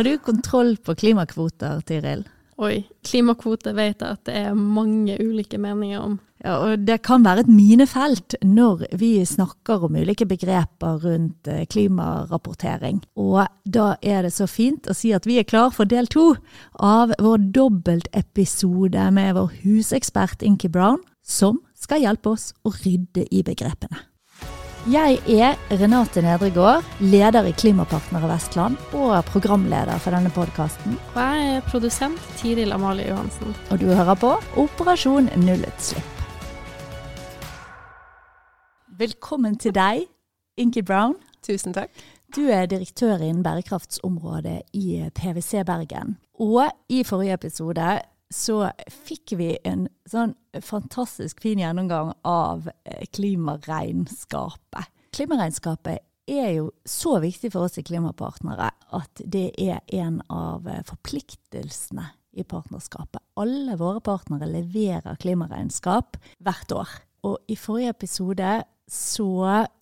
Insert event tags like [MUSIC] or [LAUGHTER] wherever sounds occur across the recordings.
Har du kontroll på klimakvoter, Tiril? Oi, klimakvoter vet jeg at det er mange ulike meninger om. Ja, og det kan være et minefelt når vi snakker om ulike begreper rundt eh, klimarapportering. Og da er det så fint å si at vi er klar for del to av vår dobbeltepisode med vår husekspert Inki Brown, som skal hjelpe oss å rydde i begrepene. Jeg er Renate Nedregård, leder i Klimapartnere Vestland og programleder for denne podkasten. Og jeg er produsent Tiril Amalie Johansen. Og du hører på Operasjon nullutslipp. Velkommen til deg, Inki Brown. Tusen takk. Du er direktør innen bærekraftsområdet i PwC Bergen. Og i forrige episode så fikk vi en sånn fantastisk fin gjennomgang av eh, klimaregnskapet. Klimaregnskapet er jo så viktig for oss i Klimapartnere at det er en av eh, forpliktelsene i partnerskapet. Alle våre partnere leverer klimaregnskap hvert år. Og i forrige episode så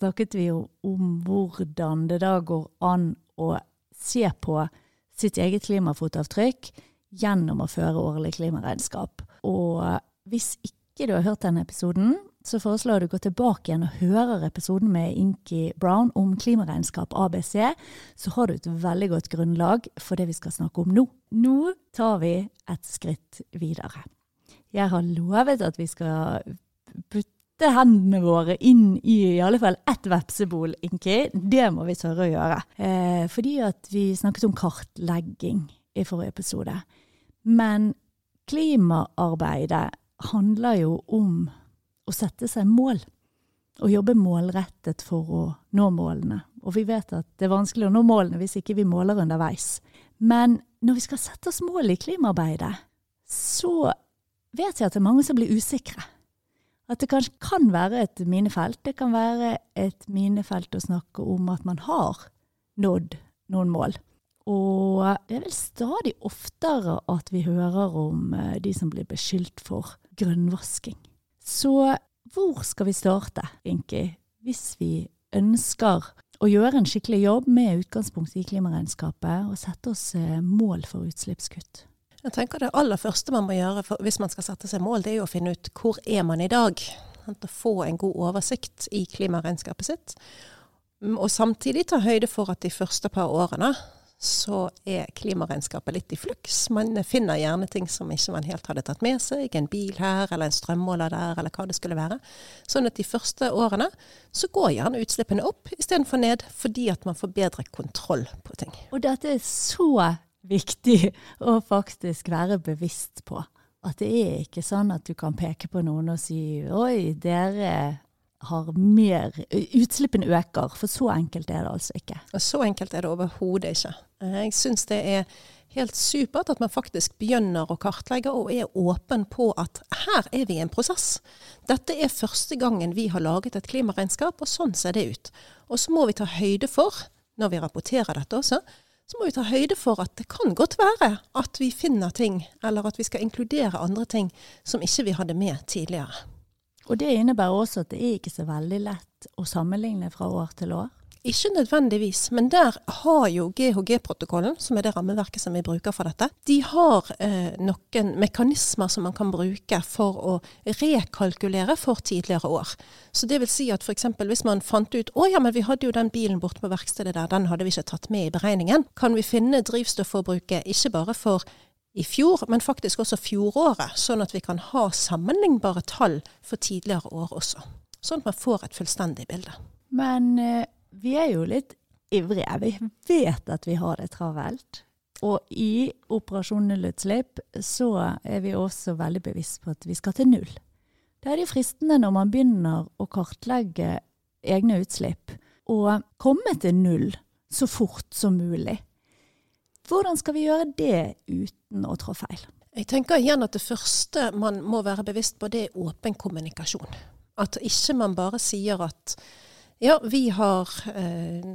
snakket vi jo om hvordan det da går an å se på sitt eget klimafotavtrykk gjennom å føre årlig klimaregnskap. Og hvis ikke du har hørt denne episoden, så foreslår jeg du gå tilbake igjen og hører episoden med Inki Brown om klimaregnskap ABC, så har du et veldig godt grunnlag for det vi skal snakke om nå. Nå tar vi et skritt videre. Jeg har lovet at vi skal putte hendene våre inn i i alle fall ett vepsebol, Inki. Det må vi tørre å gjøre. Eh, fordi at vi snakket om kartlegging i forrige episode. Men klimaarbeidet handler jo om å sette seg mål. Og jobbe målrettet for å nå målene. Og vi vet at det er vanskelig å nå målene hvis ikke vi måler underveis. Men når vi skal sette oss mål i klimaarbeidet, så vet jeg at det er mange som blir usikre. At det kanskje kan være et minefelt. Det kan være et minefelt å snakke om at man har nådd noen mål. Og det er vel stadig oftere at vi hører om eh, de som blir beskyldt for grønnvasking. Så hvor skal vi starte, Inki, hvis vi ønsker å gjøre en skikkelig jobb med utgangspunkt i klimaregnskapet og sette oss eh, mål for utslippskutt? Jeg tenker Det aller første man må gjøre hvis man skal sette seg mål, det er jo å finne ut hvor er man i dag. Å få en god oversikt i klimaregnskapet sitt. Og samtidig ta høyde for at de første par årene så er klimaregnskapet litt i fluks. Man finner gjerne ting som ikke man helt hadde tatt med seg. En bil her, eller en strømmåler der, eller hva det skulle være. Sånn at de første årene så går gjerne utslippene opp istedenfor ned, fordi at man får bedre kontroll på ting. Og dette er så viktig å faktisk være bevisst på. At det er ikke sånn at du kan peke på noen og si oi, dere har mer Utslippene øker. For så enkelt er det altså ikke. Så enkelt er det overhodet ikke. Jeg syns det er helt supert at man faktisk begynner å kartlegge og er åpen på at her er vi i en prosess. Dette er første gangen vi har laget et klimaregnskap, og sånn ser det ut. Og så må vi ta høyde for, når vi rapporterer dette også, så må vi ta høyde for at det kan godt være at vi finner ting, eller at vi skal inkludere andre ting som ikke vi hadde med tidligere. Og det innebærer også at det er ikke så veldig lett å sammenligne fra år til år? Ikke nødvendigvis, men der har jo GHG-protokollen, som er det rammeverket som vi bruker for dette, de har eh, noen mekanismer som man kan bruke for å rekalkulere for tidligere år. Så det vil si at f.eks. hvis man fant ut å ja, men vi hadde jo den bilen borte på verkstedet der, den hadde vi ikke tatt med i beregningen, kan vi finne drivstofforbruket ikke bare for i fjor, men faktisk også fjoråret, sånn at vi kan ha sammenlignbare tall for tidligere år også. Sånn at man får et fullstendig bilde. Men eh, vi er jo litt ivrige. Vi vet at vi har det travelt. Og i Operasjon nullutslipp så er vi også veldig bevisst på at vi skal til null. Det er de fristende når man begynner å kartlegge egne utslipp, og komme til null så fort som mulig. Hvordan skal vi gjøre det uten å trå feil? Jeg tenker igjen at det første man må være bevisst på, det er åpen kommunikasjon. At ikke man bare sier at ja, vi har, eh,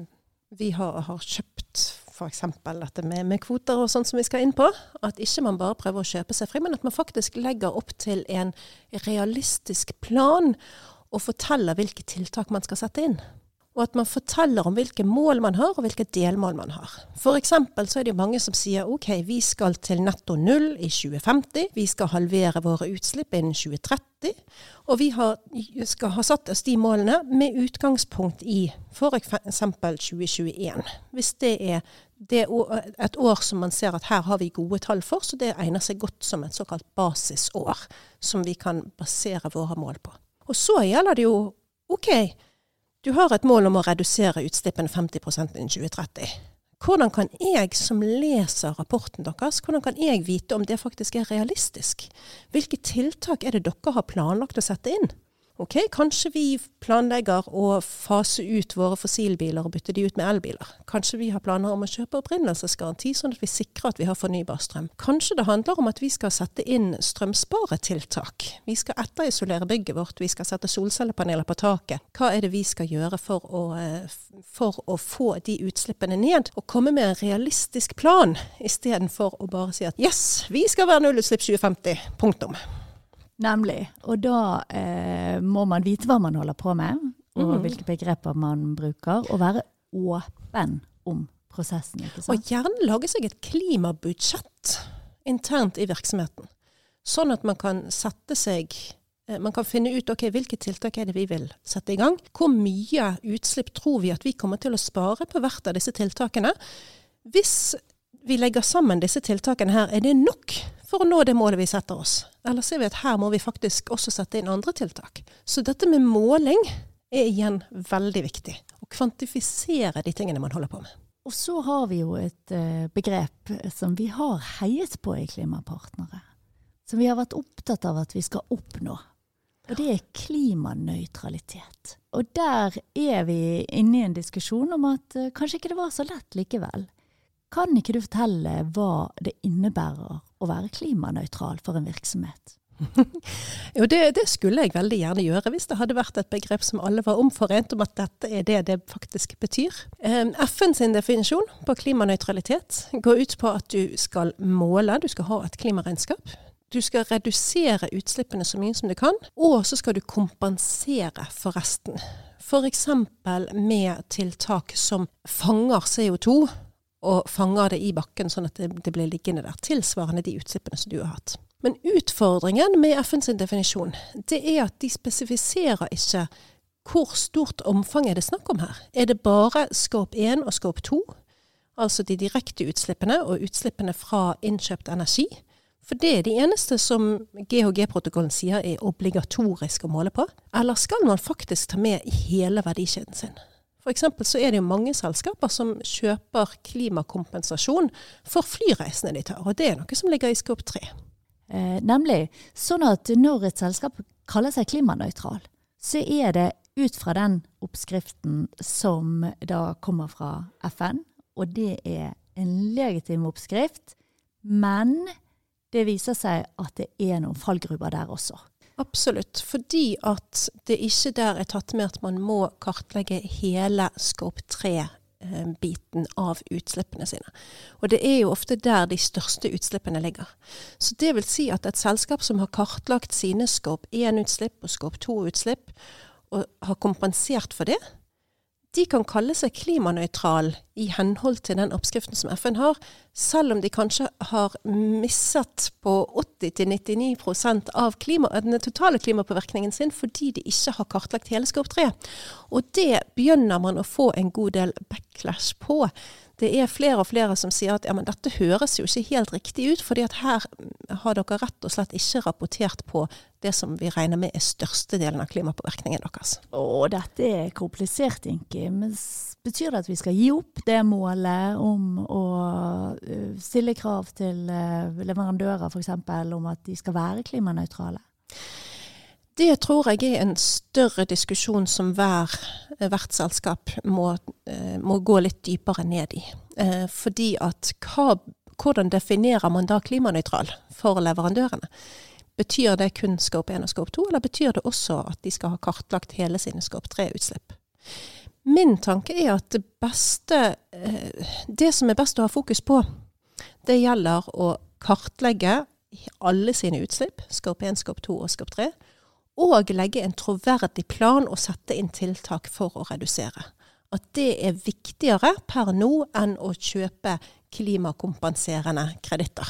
vi har, har kjøpt f.eks. dette med, med, kvoter og sånt som vi skal inn på. At ikke man bare prøver å kjøpe seg fri, men at man faktisk legger opp til en realistisk plan og forteller hvilke tiltak man skal sette inn. Og at man forteller om hvilke mål man har, og hvilke delmål man har. Eksempel så er det mange som sier ok, vi skal til netto null i 2050. Vi skal halvere våre utslipp innen 2030. Og vi har, skal ha satt oss de målene med utgangspunkt i f.eks. 2021. Hvis det er det et år som man ser at her har vi gode tall for, så det egner seg godt som et såkalt basisår som vi kan basere våre mål på. Og så gjelder det jo OK du har et mål om å redusere utslippene 50% innen 2030. Hvordan kan jeg som leser rapporten deres, hvordan kan jeg vite om det faktisk er realistisk? Hvilke tiltak er det dere har planlagt å sette inn? Ok, kanskje vi planlegger å fase ut våre fossilbiler og bytte de ut med elbiler. Kanskje vi har planer om å kjøpe opprinnelsesgaranti, sånn at vi sikrer at vi har fornybar strøm. Kanskje det handler om at vi skal sette inn strømsparetiltak. Vi skal etterisolere bygget vårt, vi skal sette solcellepaneler på taket. Hva er det vi skal gjøre for å, eh, for å få de utslippene ned? Og komme med en realistisk plan, istedenfor å bare si at yes, vi skal være nullutslipp 2050. Punktum. Nemlig. Og da eh, må man vite hva man holder på med, og mm. hvilke begreper man bruker, og være åpen om prosessen. Og gjerne lage seg et klimabudsjett internt i virksomheten. Sånn at man kan sette seg eh, man kan finne ut okay, hvilke tiltak er det vi vil sette i gang. Hvor mye utslipp tror vi at vi kommer til å spare på hvert av disse tiltakene? Hvis vi legger sammen disse tiltakene her, er det nok for å nå det målet vi setter oss? Eller ser vi at her må vi faktisk også sette inn andre tiltak? Så dette med måling er igjen veldig viktig. Å kvantifisere de tingene man holder på med. Og så har vi jo et uh, begrep som vi har heiet på i Klimapartnere. Som vi har vært opptatt av at vi skal oppnå. Og det er klimanøytralitet. Og der er vi inne i en diskusjon om at uh, kanskje ikke det var så lett likevel. Kan ikke du fortelle hva det innebærer å være klimanøytral for en virksomhet? [LAUGHS] jo, det, det, skulle jeg veldig gjerne gjøre, hvis det hadde vært et begrep som alle var omforent om at dette er det det faktisk betyr. FN FNs definisjon på klimanøytralitet går ut på at du skal måle, du skal ha et klimaregnskap. Du skal redusere utslippene så mye som du kan, og så skal du kompensere for resten. F.eks. med tiltak som fanger CO2 og fanger det i bakken, sånn at det, det blir liggende der. Tilsvarende de utslippene som du har hatt. Men utfordringen med FNs definisjon, det er at de spesifiserer ikke hvor stort omfang er det snakk om her. Er det bare skåp 1 og skåp 2, altså de direkte utslippene og utslippene fra innkjøpt energi? For det er de eneste som GHG-protokollen sier er obligatorisk å måle på. Eller skal man faktisk ta med hele verdikjeden sin? F.eks. så er det jo mange selskaper som kjøper klimakompensasjon for flyreisene de tar, og det er noe som ligger i skop 3. Eh, nemlig. Sånn at når et selskap kaller seg klimanøytral, så er det ut fra den oppskriften som da kommer fra FN, og det er en legitim oppskrift, men det viser seg at det er noen fallgruber der også. Absolutt, fordi at det ikke der er tatt med at man må kartlegge hele Scope 3-biten av utslippene sine. Og det er jo ofte der de største utslippene ligger. Så det vil si at et selskap som har kartlagt sine Scope 1-utslipp og Scope 2-utslipp, og har kompensert for det, de kan kalle seg klimanøytral i henhold til den oppskriften som FN har, selv om de kanskje har misset på 80-99% av klima, den totale klimapåvirkningen sin fordi de ikke har kartlagt hele 3. Og det begynner man å få en god del backlash på det er flere og flere som sier at ja, dette høres jo ikke helt riktig ut, fordi at her har dere rett og slett ikke rapportert på det som vi regner med er størstedelen av klimapåvirkningen deres. Og dette er komplisert, Inki. Men betyr det at vi skal gi opp det målet om å stille krav til leverandører f.eks. om at de skal være klimanøytrale? Det tror jeg er en større diskusjon som hver, hvert selskap må, må, gå litt dypere ned i. Fordi at hva, hvordan definerer man da klimanøytral for leverandørene? Betyr det kun Scope 1 og Scope 2, eller betyr det også at de skal ha kartlagt hele sine Scope 3-utslipp? Min tanke er at det beste Det som er best å ha fokus på, det gjelder å kartlegge alle sine utslipp, Scope 1, Scope 2 og Scope 3 og legge en troverdig plan og sette inn tiltak for å redusere. at det er viktigere per nå enn å kjøpe klimakompenserende kreditter.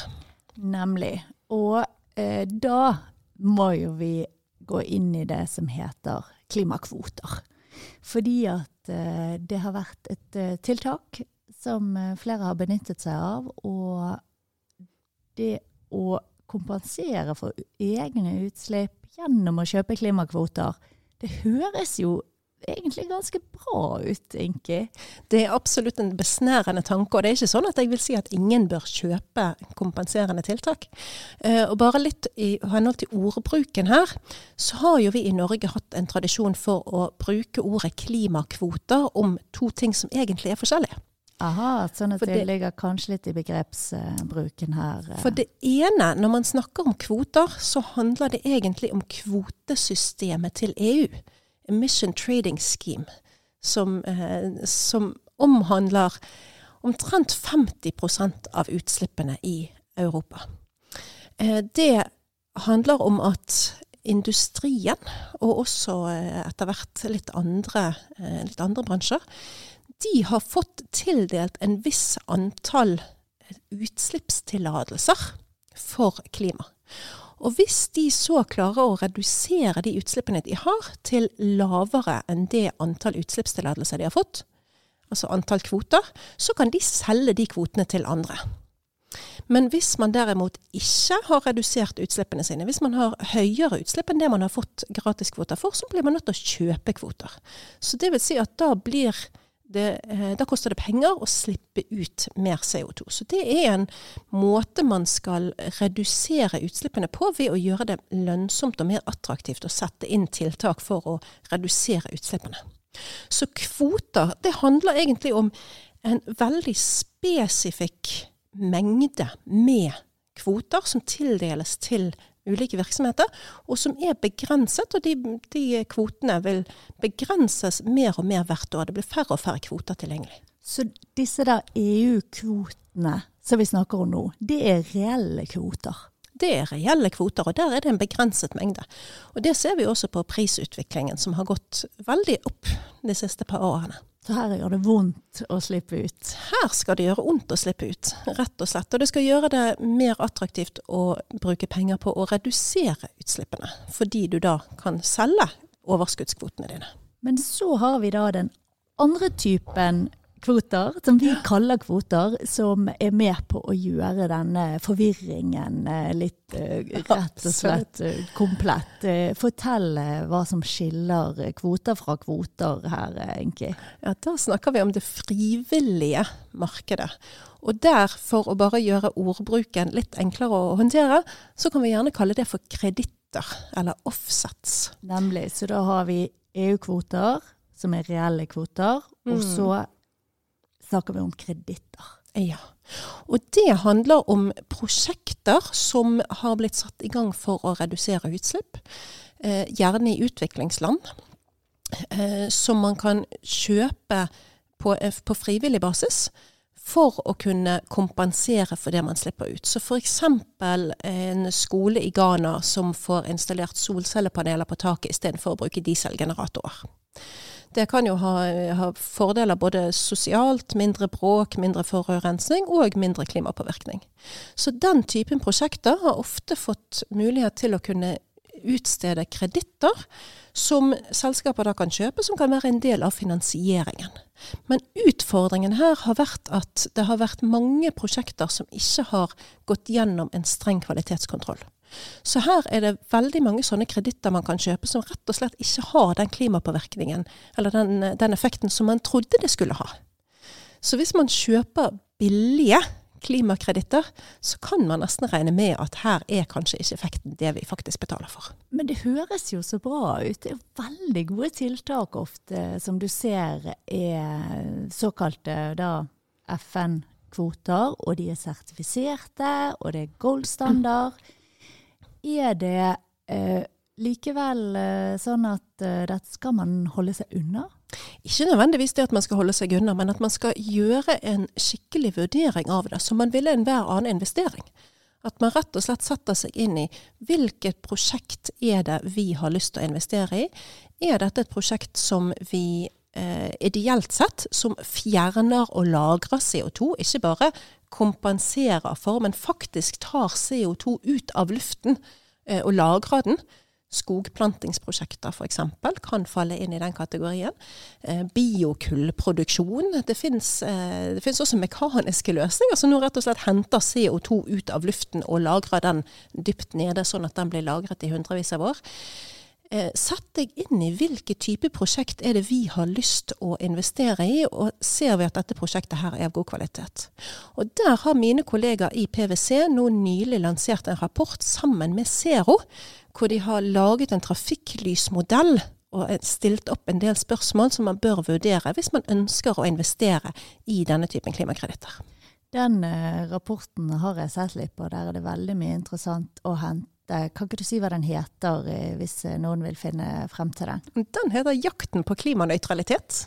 Nemlig. Og eh, da må jo vi gå inn i det som heter klimakvoter. Fordi at eh, det har vært et eh, tiltak som eh, flere har benyttet seg av. Og det å kompensere for egne utslipp gjennom å kjøpe klimakvoter, det høres jo egentlig ganske bra ut, Inki. Det er absolutt en besnærende tanke, og det er ikke sånn at jeg vil si at ingen bør kjøpe kompenserende tiltak. Eh, og bare litt i henhold til ordbruken her, så har jo vi i Norge hatt en tradisjon for å bruke ordet klimakvoter om to ting som egentlig er forskjellige. Aha, sånn at For det, det- ligger kanskje litt i begrepsbruken her. eh. For det ene, når man snakker om kvoter, så handler det egentlig om kvotesystemet til EU. Emission Trading Scheme. Som, eh, som omhandler omtrent 50% av utslippene i Europa. Eh, det handler om at industrien, og også eh, etter hvert litt andre, litt andre bransjer, de har fått tildelt en viss antall utslippstillatelser for klima. Og hvis de så klarer å redusere de utslippene de har, til lavere enn det antall utslippstillatelser de har fått, altså antall kvoter, så kan de selge de kvotene til andre. Men hvis man derimot ikke har redusert utslippene sine, hvis man har høyere utslipp enn det man har fått gratiskvoter for, så blir man nødt til å kjøpe kvoter. Så det vil si at da blir det, eh, da koster det penger å slippe ut mer CO2. Så det er en måte man skal redusere utslippene på ved å gjøre det lønnsomt og mer attraktivt å sette inn tiltak for å redusere utslippene. Så kvoter, det handler egentlig om en veldig spesifikk mengde med kvoter som tildeles til ulike virksomheter, og som er begrenset. Og de, de kvotene vil begrenses mer og mer hvert år. Det blir færre og færre kvoter tilgjengelig. Så disse der EU-kvotene som vi snakker om nå, det er reelle kvoter? Det er reelle kvoter, og der er det en begrenset mengde. Og det ser vi også på prisutviklingen, som har gått veldig opp de siste par årene. Så her gjør det vondt å slippe ut. Her skal det gjøre vondt å slippe ut, rett og slett. Og det skal gjøre det mer attraktivt å bruke penger på å redusere utslippene, fordi du da kan selge overskuddskvotene dine. Men så har vi da den andre typen kvoter, som vi kaller kvoter, som er med på å gjøre denne forvirringen eh, litt eh, rett og slett eh, komplett. Fortell hva som skiller kvoter fra kvoter her, Enki. Ja, da snakker vi om det frivillige markedet. Og der, for å bare gjøre ordbruken litt enklere å håndtere, så kan vi gjerne kalle det for kreditter, eller offsets. Nemlig. Så da har vi EU-kvoter, som er reelle kvoter, og Mm. så snakker vi om kreditter. Ja. Og det handler om prosjekter som har blitt satt i gang for å redusere utslipp, eh, gjerne i utviklingsland, eh, som man kan kjøpe på, eh, på frivillig basis for å kunne kompensere for det man slipper ut. Så f.eks. en skole i Ghana som får installert solcellepaneler på taket istedenfor å bruke dieselgeneratorer. Det kan jo ha, ha fordeler både sosialt, mindre bråk, mindre forurensning og mindre klimapåvirkning. Så den typen prosjekter har ofte fått mulighet til å kunne utstede kreditter som selskaper da kan kjøpe, som kan være en del av finansieringen. Men utfordringen her har vært at det har vært mange prosjekter som ikke har gått gjennom en streng kvalitetskontroll. Så her er det veldig mange sånne kreditter man kan kjøpe som rett og slett ikke har den klimapåvirkningen, eller den, den effekten som man trodde det skulle ha. Så hvis man kjøper billige klimakreditter, så kan man nesten regne med at her er kanskje ikke effekten det vi faktisk betaler for. Men det høres jo så bra ut. Det er veldig gode tiltak ofte, som du ser er såkalte FN-kvoter, og de er sertifiserte, og det er gold-standard. Er det eh, likevel eh, sånn at eh, dette skal man holde seg unna? Ikke nødvendigvis det at man skal holde seg unna, men at man skal gjøre en skikkelig vurdering av det, som man ville enhver annen investering. At man rett og slett setter seg inn i hvilket prosjekt er det vi har lyst til å investere i. Er dette et prosjekt som vi eh, ideelt sett som fjerner og lagrer CO2. Ikke bare kompenserer for, men faktisk tar CO2 ut av luften eh, og lagrer den. Skogplantingsprosjekter f.eks. kan falle inn i den kategorien. Eh, Biokullproduksjon. Det fins eh, også mekaniske løsninger som nå rett og slett henter CO2 ut av luften og lagrer den dypt nede, sånn at den blir lagret i hundrevis av år. Eh, sett deg inn i hvilke type prosjekt er det vi har lyst å investere i, og ser vi at dette prosjektet her er av god kvalitet. Og Der har mine kollegaer i PwC nå nylig lansert en rapport sammen med Zero, hvor de har laget en trafikklysmodell og stilt opp en del spørsmål som man bør vurdere hvis man ønsker å investere i denne typen klimakreditter. Den eh, rapporten har jeg sett litt på. Der er det veldig mye interessant å hente. Kan ikke du si hva den heter, eh, hvis eh, noen vil finne frem til den? Den heter 'Jakten på klimanøytralitet'.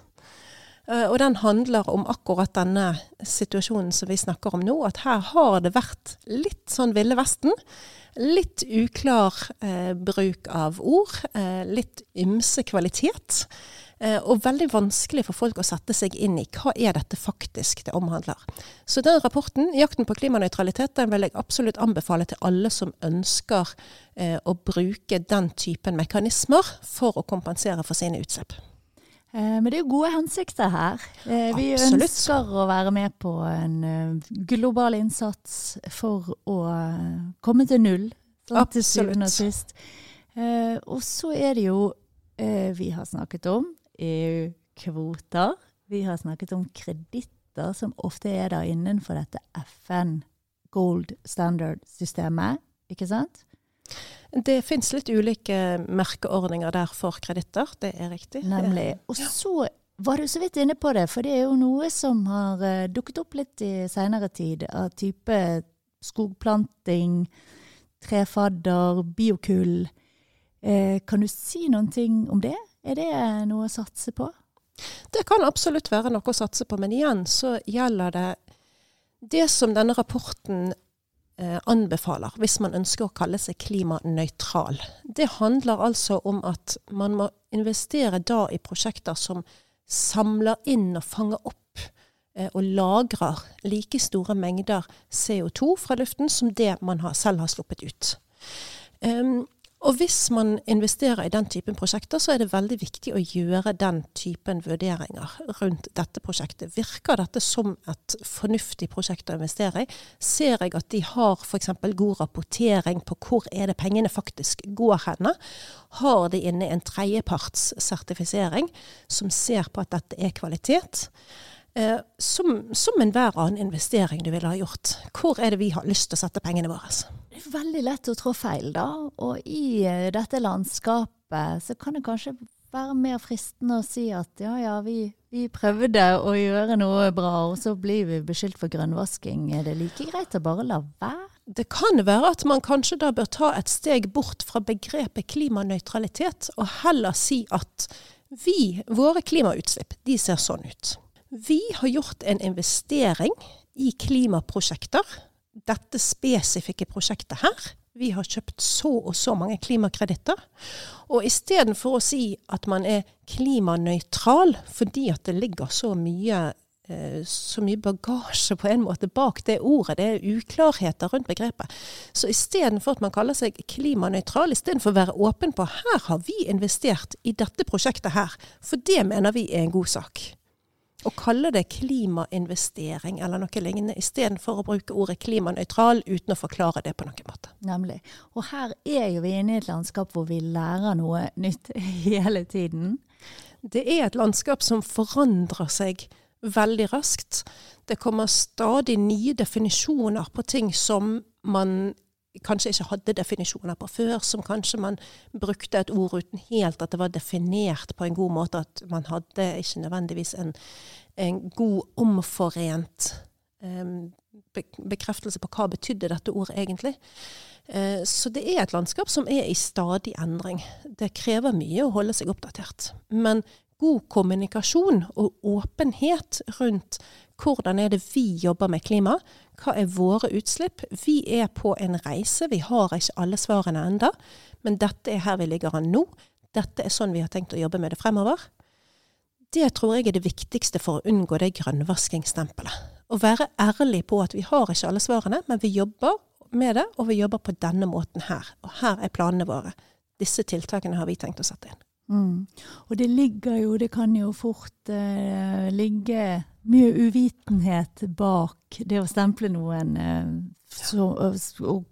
Eh, og den handler om akkurat denne situasjonen som vi snakker om nå. At her har det vært litt sånn Ville Vesten. Litt uklar eh, bruk av ord. Eh, litt ymse kvalitet. Eh, og veldig vanskelig for folk å sette seg inn i hva er dette faktisk det omhandler. Så den rapporten, 'Jakten på klimanøytralitet', den vil jeg absolutt anbefale til alle som ønsker eh, å bruke den typen mekanismer for å kompensere for sine utslipp. Eh, men det er jo gode hensikter her. Vi Absolutt. ønsker å være med på en global innsats for å komme til null, Absolutt. til og sist. Og så er det jo vi har snakket om EU-kvoter. Vi har snakket om kreditter, som ofte er der innenfor dette FN gold standard-systemet, ikke sant? Det fins litt ulike merkeordninger der for kreditter, det er riktig. Nemlig. Og så var du så vidt inne på det, for det er jo noe som har uh, dukket opp litt i seinere tid, av type skogplanting, trefadder, biokull. Eh, kan du si noen ting om det? Er det noe å satse på? Det kan absolutt være noe å satse på, men igjen så gjelder det det som denne rapporten eh, anbefaler, hvis man ønsker å kalle seg klimanøytral. Det handler altså om at man må investere da i prosjekter som samler inn og fanger opp eh, og lagrer like store mengder CO2 fra luften som det man har, selv har sluppet ut. Um, og hvis man investerer i den typen prosjekter, så er det veldig viktig å gjøre den typen vurderinger rundt dette prosjektet. Virker dette som et fornuftig prosjekt å investere i? Ser jeg at de har f.eks. god rapportering på hvor er det pengene faktisk går henne? Har de inne en tredjepartssertifisering som ser på at dette er kvalitet? Eh, som, som enhver annen investering du ville ha gjort. Hvor er det vi har lyst til å sette pengene våre? Det er veldig lett å trå feil, da. Og i eh, dette landskapet så kan det kanskje være mer fristende å si at ja ja, vi, vi prøvde å gjøre noe bra, og så blir vi beskyldt for grønnvasking. Er det like greit å bare la være? Det kan være at man kanskje da bør ta et steg bort fra begrepet klimanøytralitet, og heller si at vi, våre klimautslipp, de ser sånn ut. Vi har gjort en investering i klimaprosjekter. Dette spesifikke prosjektet her. Vi har kjøpt så og så mange klimakreditter. Og istedenfor å si at man er klimanøytral fordi at det ligger så mye, eh, så mye bagasje på en måte bak det ordet, det er uklarheter rundt begrepet. Så istedenfor at man kaller seg klimanøytral, istedenfor å være åpen på her har vi investert i dette prosjektet her, for det mener vi er en god sak å kalle det klimainvestering eller noe lignende, istedenfor å bruke ordet klimanøytral uten å forklare det på noen måte. Nemlig. Og her er jo vi inne i et landskap hvor vi lærer noe nytt [LAUGHS] hele tiden. Det er et landskap som forandrer seg veldig raskt. Det kommer stadig nye definisjoner på ting som man kanskje ikke hadde definisjoner på før, som kanskje man brukte et ord uten helt at det var definert på en god måte, at man hadde ikke nødvendigvis en, en god omforent um, bekreftelse på hva betydde dette ordet egentlig. Uh, så det er et landskap som er i stadig endring. Det krever mye å holde seg oppdatert. Men god kommunikasjon og åpenhet rundt hvordan er det vi jobber med klima, hva er våre utslipp? Vi er på en reise, vi har ikke alle svarene enda, men dette er her vi ligger an nå. Dette er sånn vi har tenkt å jobbe med det fremover. Det tror jeg er det viktigste for å unngå det grønnvasking-stempelet. Å være ærlig på at vi har ikke alle svarene, men vi jobber med det, og vi jobber på denne måten her. Og her er planene våre. Disse tiltakene har vi tenkt å sette inn. Mm. Og det ligger jo, det kan jo fort eh, ligge mye uvitenhet bak det å stemple noen eh, så, og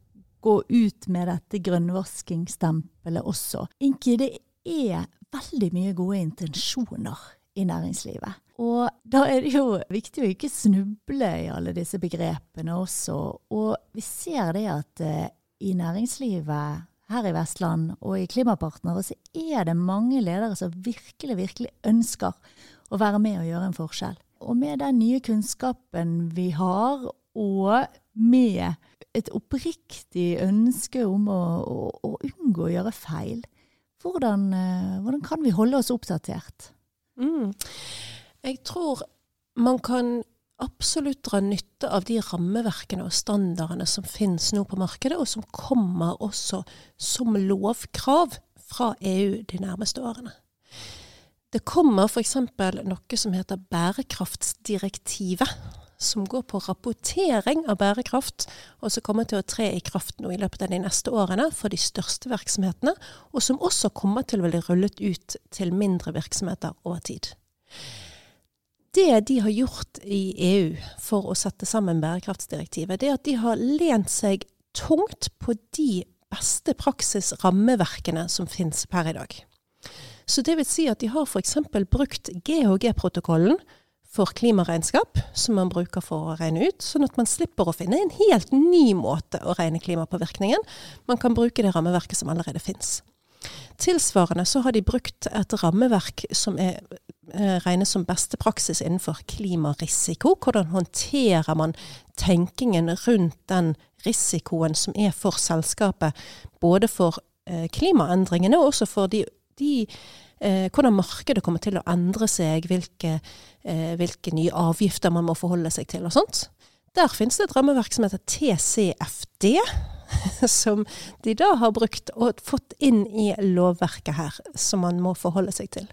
gå ut med dette grønnvasking-stempelet også. Inki, det er veldig mye gode intensjoner i næringslivet. Og da er det jo viktig å ikke snuble i alle disse begrepene også. Og vi ser det at eh, i næringslivet her i Vestland og i Klimapartnere så er det mange ledere som virkelig, virkelig ønsker å være med og gjøre en forskjell. Og med den nye kunnskapen vi har, og med et oppriktig ønske om å, å, å unngå å gjøre feil, hvordan, eh, hvordan, kan vi holde oss oppdatert? Mm. Jeg tror man kan absolutt dra nytte av de rammeverkene og standardene som finnes nå på markedet, og som kommer også som lovkrav fra EU de nærmeste årene. Det kommer f.eks. noe som heter bærekraftsdirektivet, som går på rapportering av bærekraft, og som kommer til å tre i kraft nå i løpet av de neste årene for de største virksomhetene, og som også kommer til å bli rullet ut til mindre virksomheter over tid det de har gjort i EU for å sette sammen bærekraftsdirektivet, det er at de har lent seg tungt på de beste praksisrammeverkene som finnes per i dag. Så det vil si at de har f.eks. brukt GHG-protokollen for klimaregnskap, som man bruker for å regne ut, sånn at man slipper å finne en helt ny måte å regne klimapåvirkningen. Man kan bruke det rammeverket som allerede finnes. Tilsvarende så har de brukt et rammeverk som er eh, regnes som beste praksis innenfor klimarisiko. Hvordan håndterer man tenkingen rundt den risikoen som er for selskapet, både for eh, klimaendringene og også for de, de eh, hvordan markedet kommer til å endre seg, hvilke, hvilke, nye avgifter man må forholde seg til og sånt. Der finnes det et rammeverk som heter TCFD, [LAUGHS] som de da har brukt og fått inn i lovverket her, som man må forholde seg til.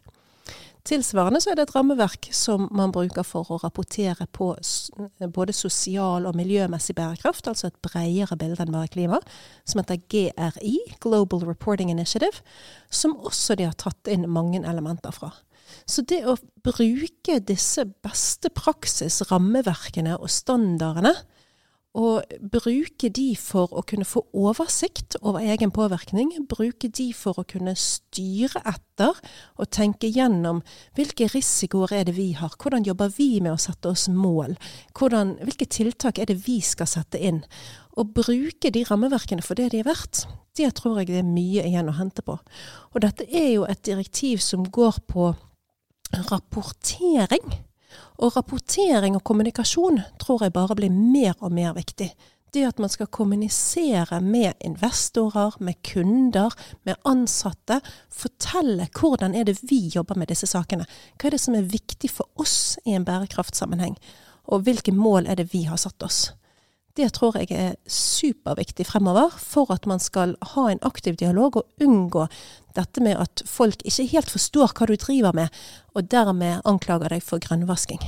Tilsvarende så er det et rammeverk som man bruker for å rapportere på både sosial og miljømessig bærekraft, altså et bredere bilde enn bare klima, som heter GRI, Global Reporting Initiative, som også de har tatt inn mange elementer fra. Så det å bruke disse beste praksis, rammeverkene og standardene og bruke de for å kunne få oversikt over egen påvirkning. Bruke de for å kunne styre etter og tenke gjennom hvilke risikoer er det vi har. Hvordan jobber vi med å sette oss mål? Hvordan, hvilke tiltak er det vi skal sette inn? Og bruke de rammeverkene for det de er verdt. Det tror jeg det er mye igjen å hente på. Og dette er jo et direktiv som går på rapportering. Og rapportering og kommunikasjon tror jeg bare blir mer og mer viktig. Det at man skal kommunisere med investorer, med kunder, med ansatte. Fortelle hvordan er det vi jobber med disse sakene. Hva er det som er viktig for oss i en bærekraftsammenheng? Og hvilke mål er det vi har satt oss? Det tror jeg er superviktig fremover for at man skal ha en aktiv dialog og unngå dette med at folk ikke helt forstår hva du driver med, og dermed anklager deg for grønnvasking.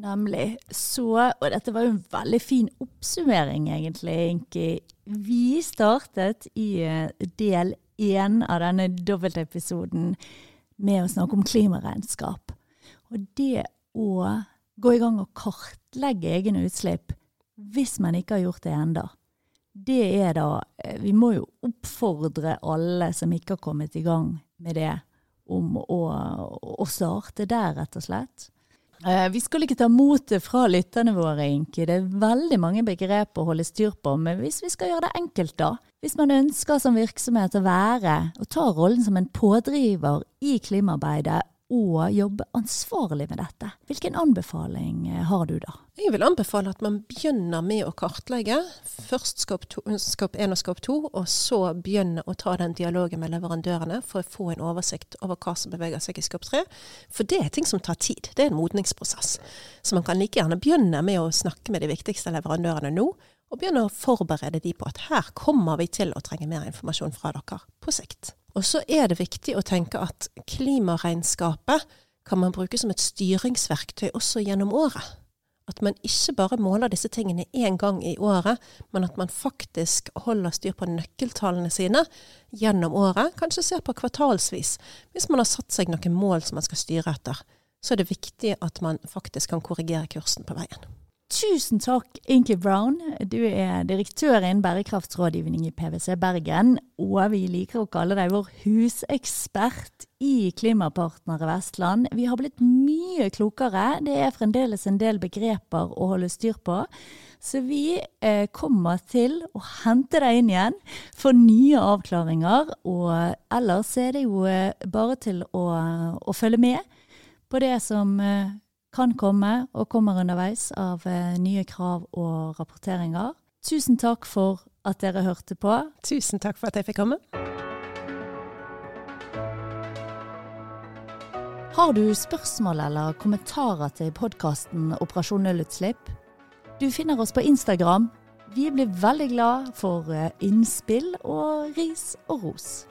Nemlig. Så, og dette var jo en veldig fin oppsummering, egentlig, Inki. Vi startet i eh, del én av denne dobbeltepisoden med å snakke om klimaregnskap. Og det å gå i gang og kartlegge egne utslipp hvis man ikke har gjort det enda, det er da eh, Vi må jo oppfordre alle som ikke har kommet i gang med det, om å, å starte der, rett og slett. Eh, vi skal ikke ta motet fra lytterne våre, Inki. Det er veldig mange begrep å holde styr på. Men hvis vi skal gjøre det enkelt, da. Hvis man ønsker som virksomhet å være og ta rollen som en pådriver i klimaarbeidet og jobbe ansvarlig med dette. Hvilken anbefaling eh, har du da? Jeg vil anbefale at man begynner med å kartlegge. Først skap 1 og skap 2, og så begynne å ta den dialogen med leverandørene for å få en oversikt over hva som beveger seg i skap 3. For det er ting som tar tid. Det er en modningsprosess. Så man kan like gjerne begynne med å snakke med de viktigste leverandørene nå, og begynne å forberede de på at her kommer vi til å trenge mer informasjon fra dere på sikt. Og så er det viktig å tenke at klimaregnskapet kan man bruke som et styringsverktøy også gjennom året. At man ikke bare måler disse tingene én gang i året, men at man faktisk holder styr på nøkkeltallene sine gjennom året. Kanskje ser på kvartalsvis. Hvis man har satt seg noen mål som man skal styre etter, så er det viktig at man faktisk kan korrigere kursen på veien. Tusen takk, Inky Brown. Du er direktør innen bærekraftsrådgivning i PwC Bergen, og vi liker å kalle deg vår husekspert i Klimapartnere Vestland. Vi har blitt mye klokere. Det er fremdeles en del begreper å holde styr på. Så vi eh, kommer til å hente deg inn igjen for nye avklaringer. Og ellers er det jo eh, bare til å, å følge med på det som eh, kan komme og kommer underveis av eh, nye krav og rapporteringer. Tusen takk for at dere hørte på. Tusen takk for at jeg fikk komme. Har du spørsmål eller kommentarer til podkasten Operasjon nullutslipp? Du finner oss på Instagram. Vi blir veldig glad for eh, innspill og ris og ros.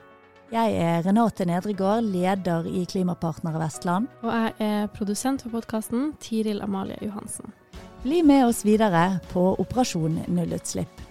Jeg er Renate Nedregård, leder i Klimapartnere Vestland. Og jeg er produsent for podkasten, Tiril Amalie Johansen. Bli med oss videre på Operasjon nullutslipp.